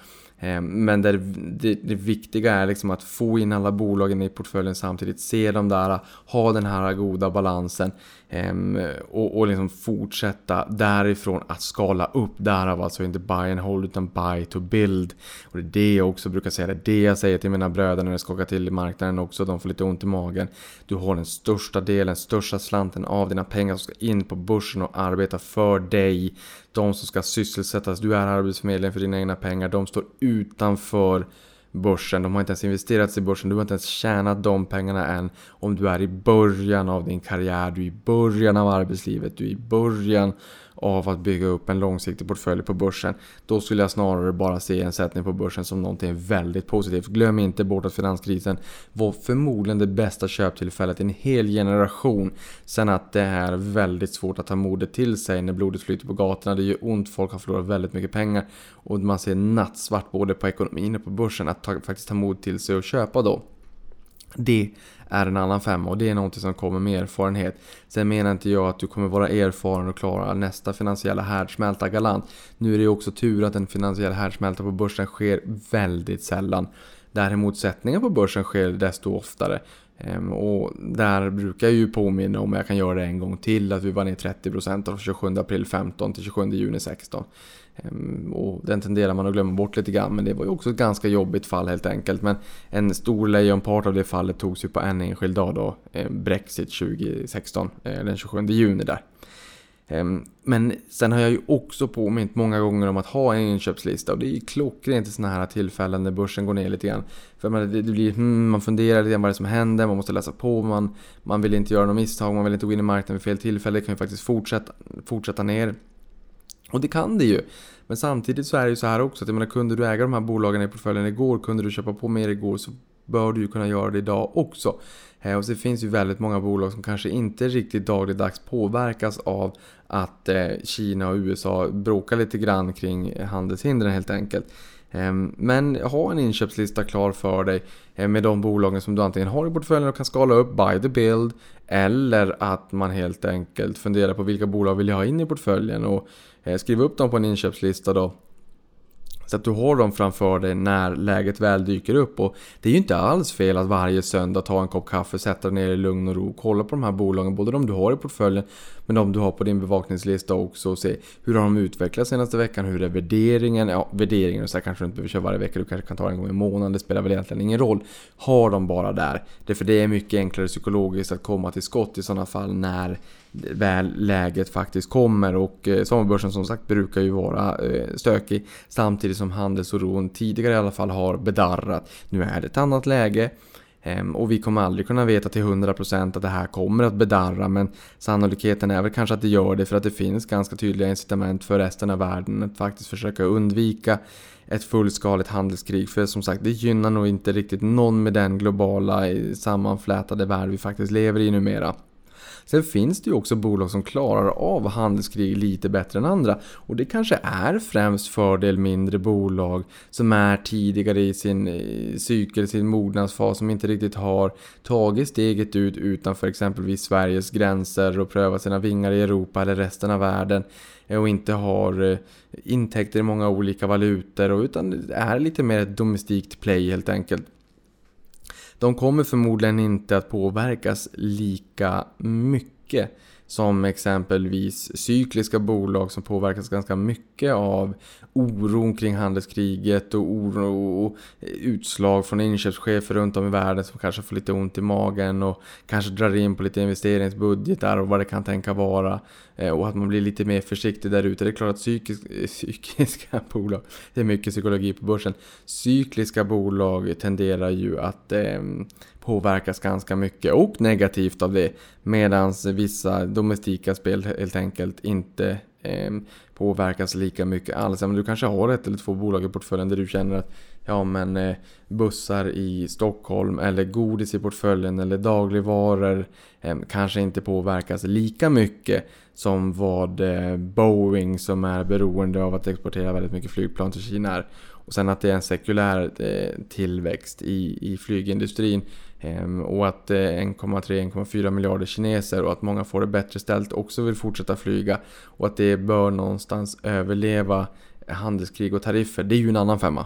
Speaker 1: Ehm, men det, det, det, viktiga är liksom att få in alla bolagen i portföljen samtidigt, se dem där, ha den här goda balansen Ehm, och, och liksom fortsätta därifrån att skala upp. Därav alltså inte buy and hold utan buy to build. Och det är det jag också brukar säga, det är det jag säger till mina bröder när det skakar till i marknaden också, de får lite ont i magen. Du har den största delen, största slanten av dina pengar som ska in på börsen och arbeta för dig de som ska sysselsättas, du är arbetsförmedlingen för dina egna pengar, de står utanför börsen. De har inte ens investerat i börsen, du har inte ens tjänat de pengarna än. Om du är i början av din karriär, du är i början av arbetslivet, du är i början av att bygga upp en långsiktig portfölj på börsen. Då skulle jag snarare bara se en sättning på börsen som någonting väldigt positivt. Glöm inte bort att finanskrisen var förmodligen det bästa köptillfället i en hel generation. Sen att det är väldigt svårt att ta modet till sig när blodet flyter på gatorna. Det gör ont, folk har förlorat väldigt mycket pengar. Och man ser nattsvart både på ekonomin och på börsen att ta, faktiskt ta mod till sig och köpa då. Det är en annan femma och det är någonting som kommer med erfarenhet. Sen menar inte jag att du kommer vara erfaren och klara nästa finansiella härdsmälta galant. Nu är det ju också tur att en finansiell härdsmälta på börsen sker väldigt sällan. Däremot sättningar på börsen sker desto oftare. Ehm, och där brukar jag ju påminna om, jag kan göra det en gång till, att vi var ner 30% från 27 april 15 till 27 juni 16. Ehm, och den tenderar man att glömma bort lite grann, men det var ju också ett ganska jobbigt fall helt enkelt. Men en stor lejonpart av det fallet togs ju på en enskild dag då, eh, Brexit 2016, eh, den 27 juni där. Ehm, men sen har jag ju också påmint många gånger om att ha en inköpslista och det är ju klockrent i sådana här tillfällen när börsen går ner lite grann. För man, det blir, hmm, man funderar lite grann vad det är som händer, man måste läsa på, man, man vill inte göra något misstag, man vill inte gå in i marknaden vid fel tillfälle, det kan ju faktiskt fortsätta, fortsätta ner. Och det kan det ju. Men samtidigt så är det ju så här också att jag menar, kunde du äga de här bolagen i portföljen igår, kunde du köpa på mer igår så bör du ju kunna göra det idag också. Eh, och så finns ju väldigt många bolag som kanske inte riktigt dagligdags påverkas av att eh, Kina och USA bråkar lite grann kring handelshindren helt enkelt. Ehm, men ha en inköpslista klar för dig eh, med de bolagen som du antingen har i portföljen och kan skala upp by the build eller att man helt enkelt funderar på vilka bolag vill jag ha in i portföljen och skriva upp dem på en inköpslista då så att du har dem framför dig när läget väl dyker upp. Och det är ju inte alls fel att varje söndag ta en kopp kaffe, sätta dig ner i lugn och ro, kolla på de här bolagen, både de du har i portföljen men de du har på din bevakningslista också och se hur har de utvecklats senaste veckan, hur är värderingen? Ja, värderingen och så här kanske du inte behöver köra varje vecka, du kanske kan ta en gång i månaden, det spelar väl egentligen ingen roll. Ha dem bara där. Därför det är mycket enklare psykologiskt att komma till skott i sådana fall när väl läget faktiskt kommer och eh, sommarbörsen som sagt brukar ju vara eh, stökig samtidigt som handelsoron tidigare i alla fall har bedarrat. Nu är det ett annat läge ehm, och vi kommer aldrig kunna veta till 100% att det här kommer att bedarra men sannolikheten är väl kanske att det gör det för att det finns ganska tydliga incitament för resten av världen att faktiskt försöka undvika ett fullskaligt handelskrig. För som sagt, det gynnar nog inte riktigt någon med den globala eh, sammanflätade värld vi faktiskt lever i numera. Sen finns det ju också bolag som klarar av handelskrig lite bättre än andra. Och det kanske är främst fördel mindre bolag som är tidigare i sin eh, cykel, sin mognadsfas, som inte riktigt har tagit steget ut utanför exempelvis Sveriges gränser och prövat sina vingar i Europa eller resten av världen eh, och inte har eh, intäkter i många olika valutor utan är lite mer ett domestikt play helt enkelt. De kommer förmodligen inte att påverkas lika mycket som exempelvis cykliska bolag som påverkas ganska mycket av oron kring handelskriget och oro och utslag från inköpschefer runt om i världen som kanske får lite ont i magen och kanske drar in på lite investeringsbudgetar och vad det kan tänka vara. Eh, och att man blir lite mer försiktig där ute. Det är klart att psykisk, eh, psykiska bolag, det är mycket psykologi på börsen, cykliska bolag tenderar ju att eh, påverkas ganska mycket och negativt av det. Medan vissa domestika spel helt enkelt inte eh, påverkas lika mycket alls. Men du kanske har ett eller två bolag i portföljen där du känner att ja men eh, bussar i Stockholm eller godis i portföljen eller dagligvaror eh, kanske inte påverkas lika mycket som vad eh, Boeing som är beroende av att exportera väldigt mycket flygplan till Kina är. Och sen att det är en sekulär eh, tillväxt i, i flygindustrin Ehm, och att eh, 1,3-1,4 miljarder kineser och att många får det bättre ställt också vill fortsätta flyga. Och att det bör någonstans överleva handelskrig och tariffer, det är ju en annan femma.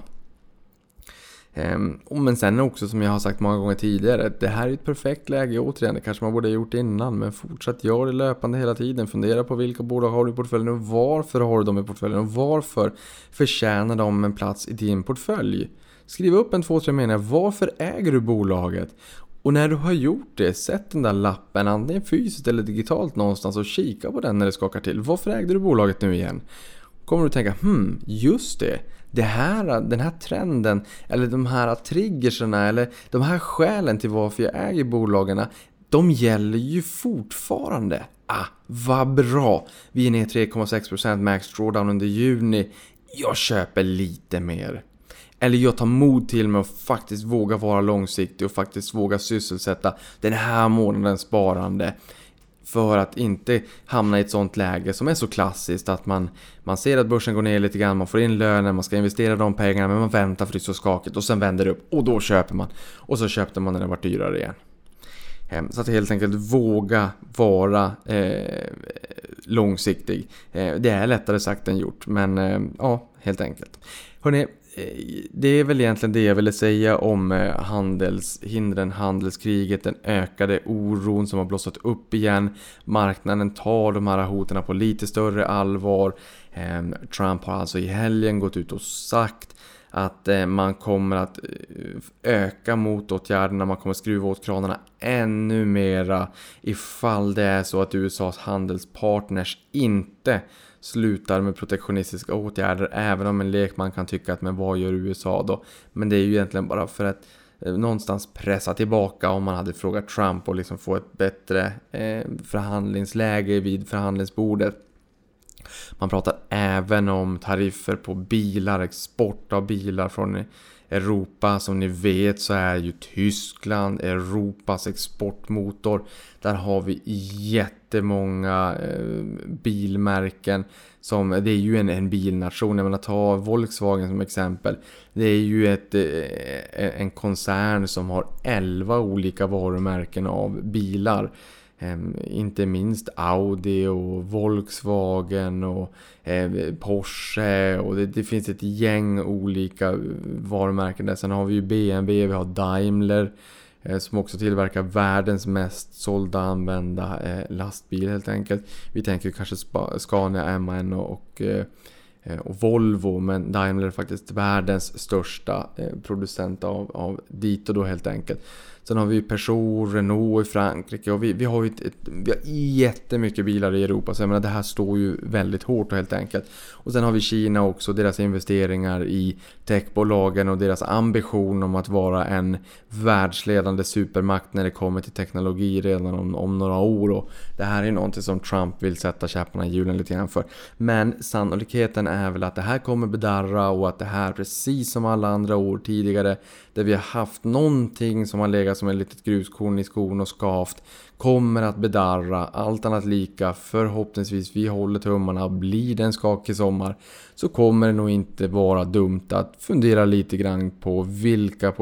Speaker 1: Ehm, men sen också som jag har sagt många gånger tidigare, det här är ett perfekt läge återigen. Det kanske man borde ha gjort innan, men fortsätt gör det löpande hela tiden. Fundera på vilka bolag har du i portföljen och varför har du dem i portföljen och varför förtjänar de en plats i din portfölj? Skriv upp en två, tre meningar. Varför äger du bolaget? Och när du har gjort det, sätt den där lappen antingen fysiskt eller digitalt någonstans och kika på den när det skakar till. Varför ägde du bolaget nu igen? Kommer du tänka, hmm, just det. det här, den här trenden, eller de här triggerserna, eller de här skälen till varför jag äger bolagen, de gäller ju fortfarande. Ah, vad bra! Vi är ner 3,6% max drawdown under juni. Jag köper lite mer. Eller jag tar mod till mig och faktiskt våga vara långsiktig och faktiskt våga sysselsätta den här månadens sparande. För att inte hamna i ett sånt läge som är så klassiskt att man, man ser att börsen går ner lite grann, man får in lönen, man ska investera de pengarna men man väntar för det är så skakigt och sen vänder det upp och då köper man. Och så köpte man när det var dyrare igen. Så att helt enkelt våga vara eh, långsiktig. Eh, det är lättare sagt än gjort men eh, ja, helt enkelt. Hörrni, Eh, det är väl egentligen det jag ville säga om eh, handelshindren, handelskriget, den ökade oron som har blossat upp igen. Marknaden tar de här hoten på lite större allvar. Ehm, Trump har alltså i helgen gått ut och sagt att eh, man kommer att öka motåtgärderna, man kommer att skruva åt kranarna ännu mera ifall det är så att USAs handelspartners inte slutar med protektionistiska åtgärder även om en lekman kan tycka att men vad gör USA då? Men det är ju egentligen bara för att eh, någonstans pressa tillbaka om man hade frågat Trump och liksom få ett bättre eh, förhandlingsläge vid förhandlingsbordet. Man pratar även om tariffer på bilar, export av bilar från Europa. Som ni vet så är ju Tyskland Europas exportmotor. Där har vi jättemånga eh, bilmärken. Som, det är ju en, en bilnation. Jag menar ta Volkswagen som exempel. Det är ju ett, eh, en koncern som har 11 olika varumärken av bilar. Ehm, inte minst Audi och Volkswagen och ehm, Porsche och det, det, finns ett gäng olika varumärken där. Sen har vi ju BMW, vi har Daimler eh, som också tillverkar världens mest sålda använda eh, lastbil helt enkelt. Vi tänker kanske Scania, MAN och, och eh, Eh, och Volvo men Daimler är faktiskt världens största eh, producent av, av dit och då helt enkelt. Sen har vi Peugeot, Renault i Frankrike och vi, vi har ju ett, ett, vi har jättemycket bilar i Europa så jag menar det här står ju väldigt hårt helt enkelt. Och sen har vi Kina också, deras investeringar i techbolagen och deras ambition om att vara en världsledande supermakt när det kommer till teknologi redan om, om några år. Och det här är någonting som Trump vill sätta käpparna i hjulen lite grann för. Men sannolikheten är väl att det här kommer bedarra och att det här precis som alla andra år tidigare där vi har haft någonting som har legat som ett litet gruskorn i skon och skavt kommer att bedarra, allt annat lika, förhoppningsvis, vi håller tummarna, blir det en skakig sommar så kommer det nog inte vara dumt att fundera lite grann på vilka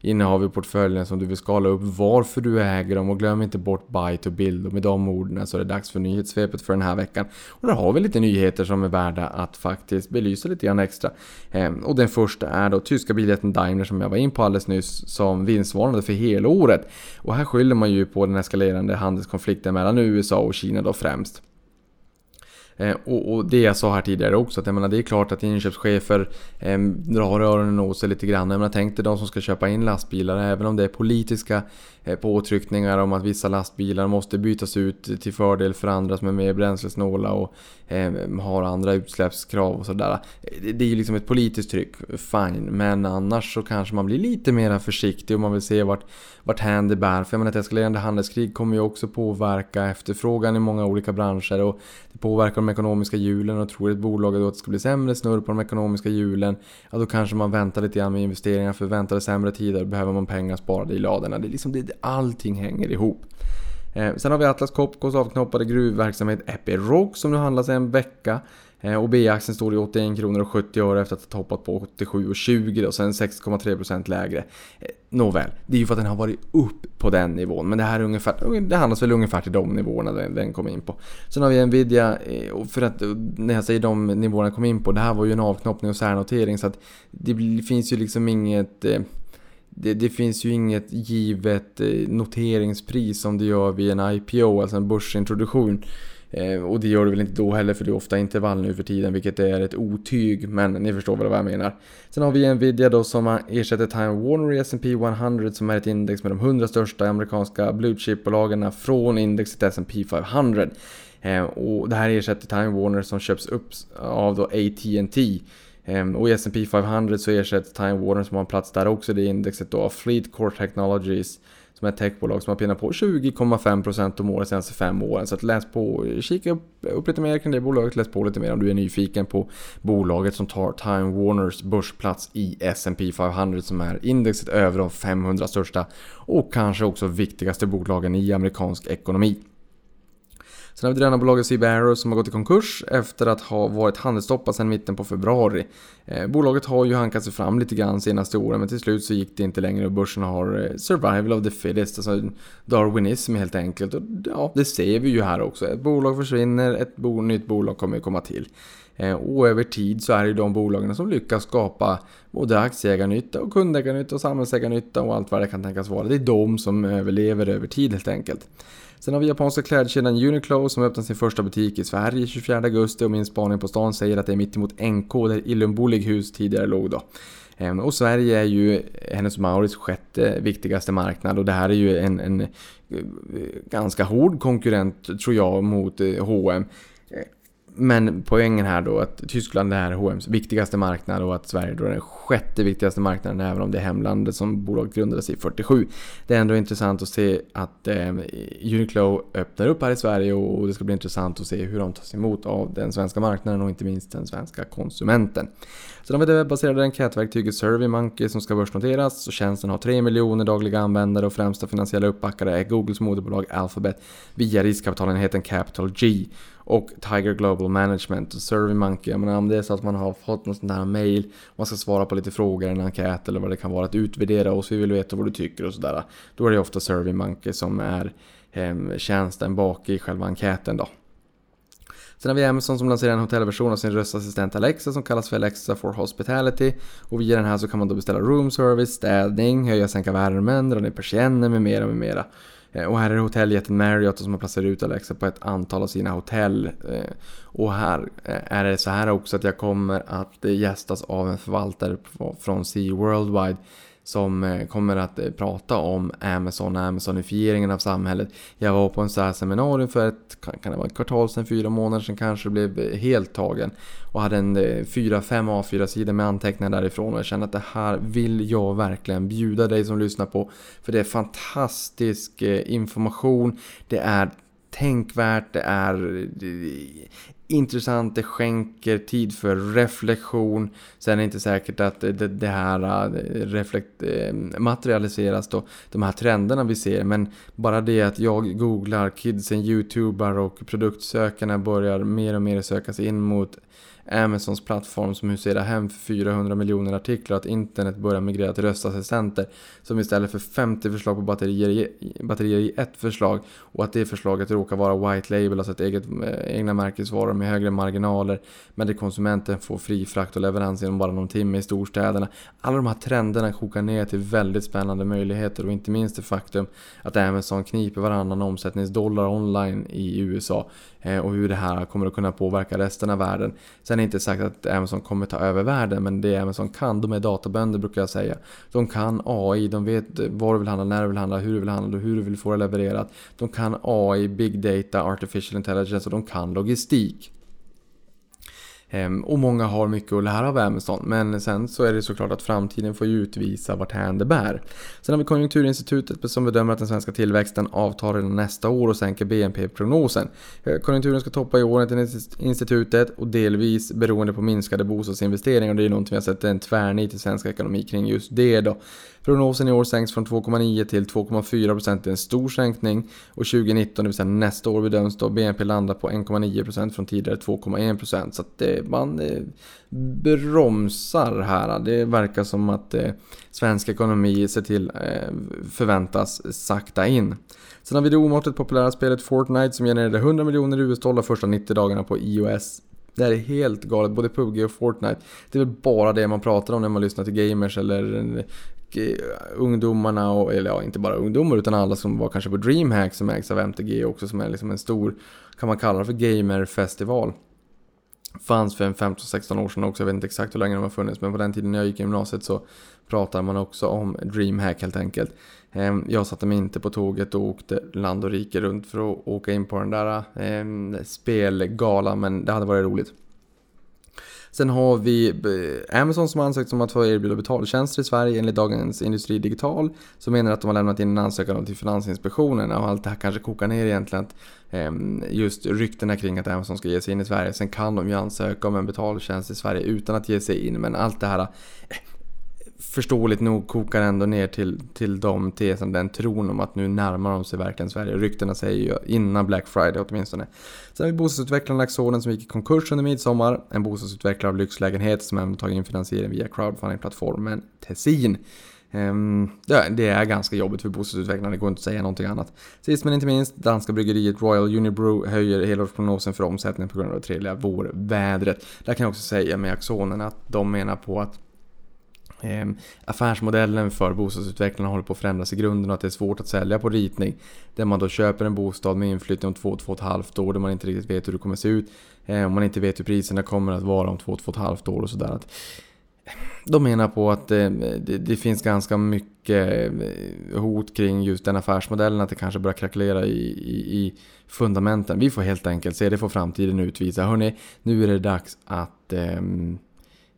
Speaker 1: innehav i portföljen som du vill skala upp, varför du äger dem och glöm inte bort buy to build och med de orden så är det dags för nyhetssvepet för den här veckan. Och där har vi lite nyheter som är värda att faktiskt belysa lite grann extra. Ehm, och den första är då tyska biljätten Daimler som jag var in på alldeles nyss som vinstvarnade för helåret. Och här skyller man ju på den eskalerande handelskonflikten mellan USA och Kina då främst. Eh, och, och, det jag sa här tidigare också, att jag menar, det är klart att inköpschefer eh, drar öronen åt sig lite grann. Jag menar, tänk dig de som ska köpa in lastbilar, även om det är politiska Eh, påtryckningar om att vissa lastbilar måste bytas ut till fördel för andra som är mer bränslesnåla och eh, har andra utsläppskrav och sådär. Eh, det, är ju liksom ett politiskt tryck, fine. Men annars så kanske man blir lite mer försiktig om man vill se vart, vart hän det bär. För jag menar, ett eskalerande handelskrig kommer ju också påverka efterfrågan i många olika branscher och det påverkar de ekonomiska hjulen och tror ett bolag då att det ska bli sämre snurr på de ekonomiska hjulen, ja då kanske man väntar lite grann med investeringar för väntar det sämre tider behöver man pengar sparade i ladorna. Det är liksom, det, allting hänger ihop. Eh, sen har vi Atlas Copcos avknoppade gruvverksamhet Epiroc som nu handlas en vecka. Eh, och B-aktien står i 81 kronor och 70 öre efter att ha toppat på 87,20 och sen 6,3% lägre. Eh, nåväl, det är ju för att den har varit upp på den nivån. Men det här är ungefär, det handlas väl ungefär till de nivåerna den, den kom in på. Sen har vi Nvidia, och för att när jag säger de nivåerna kom in på, det här var ju en avknoppning och särnotering så att det finns ju liksom inget det, det, finns ju inget givet eh, noteringspris som det gör vid en IPO, alltså en börsintroduktion. Eh, och det gör det väl inte då heller för det är ofta intervall nu för tiden vilket är ett otyg men ni förstår väl vad jag menar. Sen har vi Nvidia då som ersätter Time Warner i S&P 100 som är ett index med de 100 största amerikanska blue chip-bolagen från indexet S&P 500. Eh, och det här ersätter Time Warner som köps upp av då AT&T. Ehm, och i S&P 500 så ersätts Time Warner som har en plats där också, det indexet då av Fleet Core Technologies som är ett techbolag som har pinnat på 20,5% om året senaste fem åren. Så att läs på, kika upp, upp lite mer kring det bolaget, läs på lite mer om du är nyfiken på bolaget som tar Time Warners börsplats i S&P 500 som är indexet över de 500 största och kanske också viktigaste bolagen i amerikansk ekonomi. Sen har vi drönarbolaget CB Arrow som har gått i konkurs efter att ha varit handelsstoppat sedan mitten på februari. Eh, bolaget har ju hankat sig fram lite grann senaste åren men till slut så gick det inte längre och börsen har eh, survival of the fittest, alltså darwinism helt enkelt. Och ja, det ser vi ju här också. Ett bolag försvinner, ett bo nytt bolag kommer komma till. Eh, och över tid så är det de bolagen som lyckas skapa både aktieägarnytta och kundägarnytta och samhällsägarnytta och allt vad det kan tänkas vara. Det är de som överlever över tid helt enkelt. Sen har vi japanska klädkedjan Uniqlo som öppnar sin första butik i Sverige 24 augusti och min spaning på stan säger att det är mittemot NK där Illum Hus tidigare låg då. Ehm, och Sverige är ju hennes Mauritz sjätte viktigaste marknad och det här är ju en, en eh, ganska hård konkurrent tror jag mot H&M men poängen här då att Tyskland är H&M's viktigaste marknad och att Sverige då är den sjätte viktigaste marknaden även om det är hemlandet som bolaget grundades i 47. Det är ändå intressant att se att eh, Uniqlo öppnar upp här i Sverige och det ska bli intressant att se hur de tas emot av den svenska marknaden och inte minst den svenska konsumenten. Sen har vi det webbaserade enkätverktyget SurveyMonkey som ska börsnoteras och tjänsten har 3 miljoner dagliga användare och främsta finansiella uppbackare är Googles moderbolag Alphabet via riskkapitalenheten Capital G och Tiger Global Management och SurveyMonkey. Jag menar om det är så att man har fått något sånt här mail, man ska svara på lite frågor, en enkät eller vad det kan vara, att utvärdera oss, vi vill veta vad du tycker och sådär. Då är det ofta SurveyMonkey som är eh, tjänsten bak i själva enkäten då. Sen har vi Amazon som lanserar en hotellversion av sin röstassistent Alexa som kallas för Alexa for Hospitality. Och via den här så kan man då beställa room service, städning, höja och sänka värmen, dra ner persienner med mera med mera. Eh, och här är det hotelljätten Marriott som har placerat ut Alexa på ett antal av sina hotell. Eh, och här eh, är det så här också att jag kommer att gästas av en förvaltare från Sea Worldwide som eh, kommer att eh, prata om Amazon och Amazonifieringen av samhället. Jag var på en sån här seminarium för ett, kan det vara ett kvartal sedan, fyra månader sedan kanske, blev eh, helt tagen. Och hade en fyra, fem A4-sidor med anteckningar därifrån och jag kände att det här vill jag verkligen bjuda dig som lyssnar på. För det är fantastisk information, det är tänkvärt, det är intressant, det skänker tid för reflektion. Sen är det inte säkert att det, det här äh, reflekt, äh, materialiseras då, de här trenderna vi ser. Men bara det att jag googlar, kidsen youtubar och produktsökarna börjar mer och mer söka sig in mot Amazons plattform som huserar hem för 400 miljoner artiklar att internet börjar migrera till röstassistenter som istället för 50 förslag på batterier, batterier i ett förslag och att det förslaget råkar vara white label, alltså ett eget, eh, egna märkesvaror med högre marginaler men där konsumenten får fri frakt och leverans inom bara någon timme i storstäderna. Alla de här trenderna kokar ner till väldigt spännande möjligheter och inte minst det faktum att Amazon kniper varannan omsättningsdollar online i USA Eh, och hur det här kommer att kunna påverka resten av världen. Sen är det inte sagt att Amazon kommer ta över världen, men det Amazon kan, de är databönder brukar jag säga. De kan AI, de vet var du vill handla, när du vill handla, hur du vill handla och hur du vill få det levererat. De kan AI, Big Data, Artificial Intelligence och de kan logistik. Ehm, och många har mycket att lära av Amazon. Men sen så är det såklart att framtiden får ju utvisa vart hän det bär. Sen har vi Konjunkturinstitutet som bedömer att den svenska tillväxten avtar redan nästa år och sänker BNP-prognosen. Eh, konjunkturen ska toppa i år enligt institutet och delvis beroende på minskade bostadsinvesteringar. Det är ju någonting vi har sett en tvärnit i svensk ekonomi kring just det då. Prognosen i år sänks från 2,9 till 2,4% Det är en stor sänkning. Och 2019, det vill säga nästa år bedöms då BNP landa på 1,9% från tidigare 2,1%. Så att det, man eh, bromsar här. Det verkar som att eh, svensk ekonomi ser till eh, förväntas sakta in. Sen har vi det omåttligt populära spelet Fortnite som genererade 100 miljoner US-dollar första 90 dagarna på iOS. Det här är helt galet, både PubG och Fortnite. Det är väl bara det man pratar om när man lyssnar till gamers eller eh, Eh, ungdomarna, och, eller ja, inte bara ungdomar utan alla som var kanske på DreamHack som ägs av MTG också som är liksom en stor, kan man kalla det för gamerfestival. Fanns för en 15-16 år sedan också, jag vet inte exakt hur länge de har funnits men på den tiden när jag gick i gymnasiet så pratade man också om DreamHack helt enkelt. Ehm, jag satte mig inte på tåget och åkte land och rike runt för att åka in på den där eh, spelgalan men det hade varit roligt. Sen har vi eh, Amazon som ansökt om att få erbjuda betaltjänster i Sverige enligt Dagens Industri Digital. Som menar att de har lämnat in en ansökan till Finansinspektionen och allt det här kanske kokar ner egentligen att ehm, just ryktena kring att Amazon ska ge sig in i Sverige. Sen kan de ju ansöka om en betaltjänst i Sverige utan att ge sig in men allt det här eh, förståeligt nog kokar ändå ner till, till de tesen, den tron om att nu närmar de sig verkligen Sverige. Ryktena säger ju innan Black Friday åtminstone. Sen har vi bostadsutvecklaren Laxonen som gick i konkurs under midsommar. En bostadsutvecklare av lyxlägenhet som även tagit in finansiering via crowdfundingplattformen Tessin. Um, det är ganska jobbigt för bostadsutvecklarna, det går inte att säga någonting annat. Sist men inte minst, danska bryggeriet Royal Unibrew höjer helårsprognosen för omsättningen på grund av det trevliga vårvädret. Där kan jag också säga med Axonen att de menar på att Eh, affärsmodellen för bostadsutvecklarna håller på att förändras i grunden och att det är svårt att sälja på ritning. Där man då köper en bostad med inflyttning om två, två och ett halvt år där man inte riktigt vet hur det kommer att se ut. Eh, och man inte vet hur priserna kommer att vara om två, två och ett halvt år och sådär. de menar på att eh, det, det, finns ganska mycket eh, hot kring just den affärsmodellen, att det kanske börjar krackelera i, i, i fundamenten. Vi får helt enkelt se, det får framtiden utvisa. Hörni, nu är det dags att eh,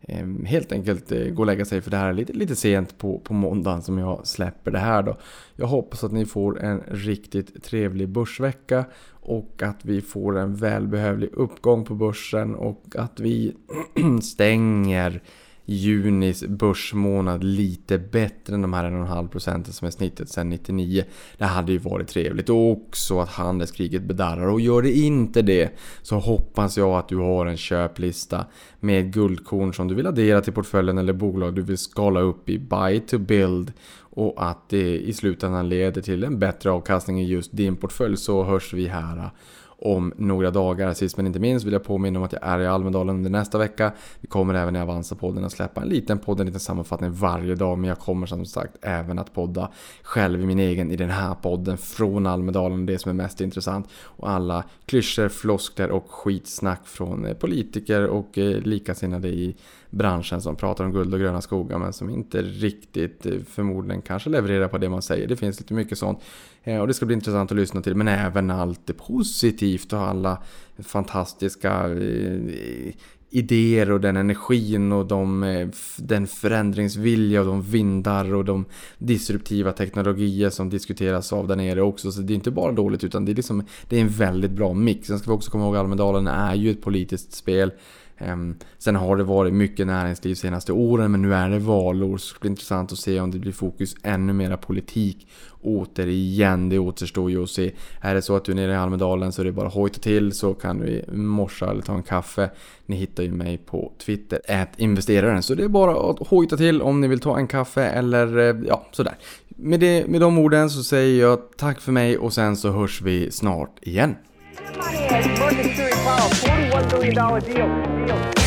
Speaker 1: Ehm, helt enkelt eh, gå och lägga sig för det här är lite, lite sent på, på måndagen som jag släpper det här då. Jag hoppas att ni får en riktigt trevlig börsvecka och att vi får en välbehövlig uppgång på börsen och att vi stänger junis börsmånad lite bättre än de här 1,5 procenten som är snittet sedan 99. Det hade ju varit trevligt och också att handelskriget bedarrar. Och gör det inte det så hoppas jag att du har en köplista med guldkorn som du vill addera till portföljen eller bolag du vill skala upp i buy to build. Och att det i slutändan leder till en bättre avkastning i just din portfölj. Så hörs vi här om några dagar. Sist men inte minst vill jag påminna om att jag är i Almedalen under nästa vecka. Vi kommer även i Avanza-podden att släppa en liten podd, en liten sammanfattning varje dag. Men jag kommer som sagt även att podda själv i min egen i den här podden från Almedalen. Det som är mest intressant. Och alla klyschor, floskler och skitsnack från eh, politiker och eh, likasinnade i branschen som pratar om guld och gröna skogar men som inte riktigt eh, förmodligen kanske levererar på det man säger. Det finns lite mycket sånt. Eh, och det ska bli intressant att lyssna till men även allt det positivt och alla fantastiska eh, idéer och den energin och de, eh, den förändringsvilja och de vindar och de disruptiva teknologier som diskuteras av där nere också. Så det är inte bara dåligt utan det är, liksom, det är en väldigt bra mix. Sen ska vi också komma ihåg att Almedalen är ju ett politiskt spel. Ehm, sen har det varit mycket näringsliv de senaste åren men nu är det valår så det blir intressant att se om det blir fokus ännu mera politik återigen. Det återstår ju att se. Är det så att du är nere i Almedalen så är det bara hojta till så kan du morsa eller ta en kaffe. Ni hittar ju mig på Twitter, ät investeraren. Så det är bara att hojta till om ni vill ta en kaffe eller eh, ja, sådär. Med, det, med de orden så säger jag tack för mig och sen så hörs vi snart igen.
Speaker 2: Powell, $41 million deal. deal.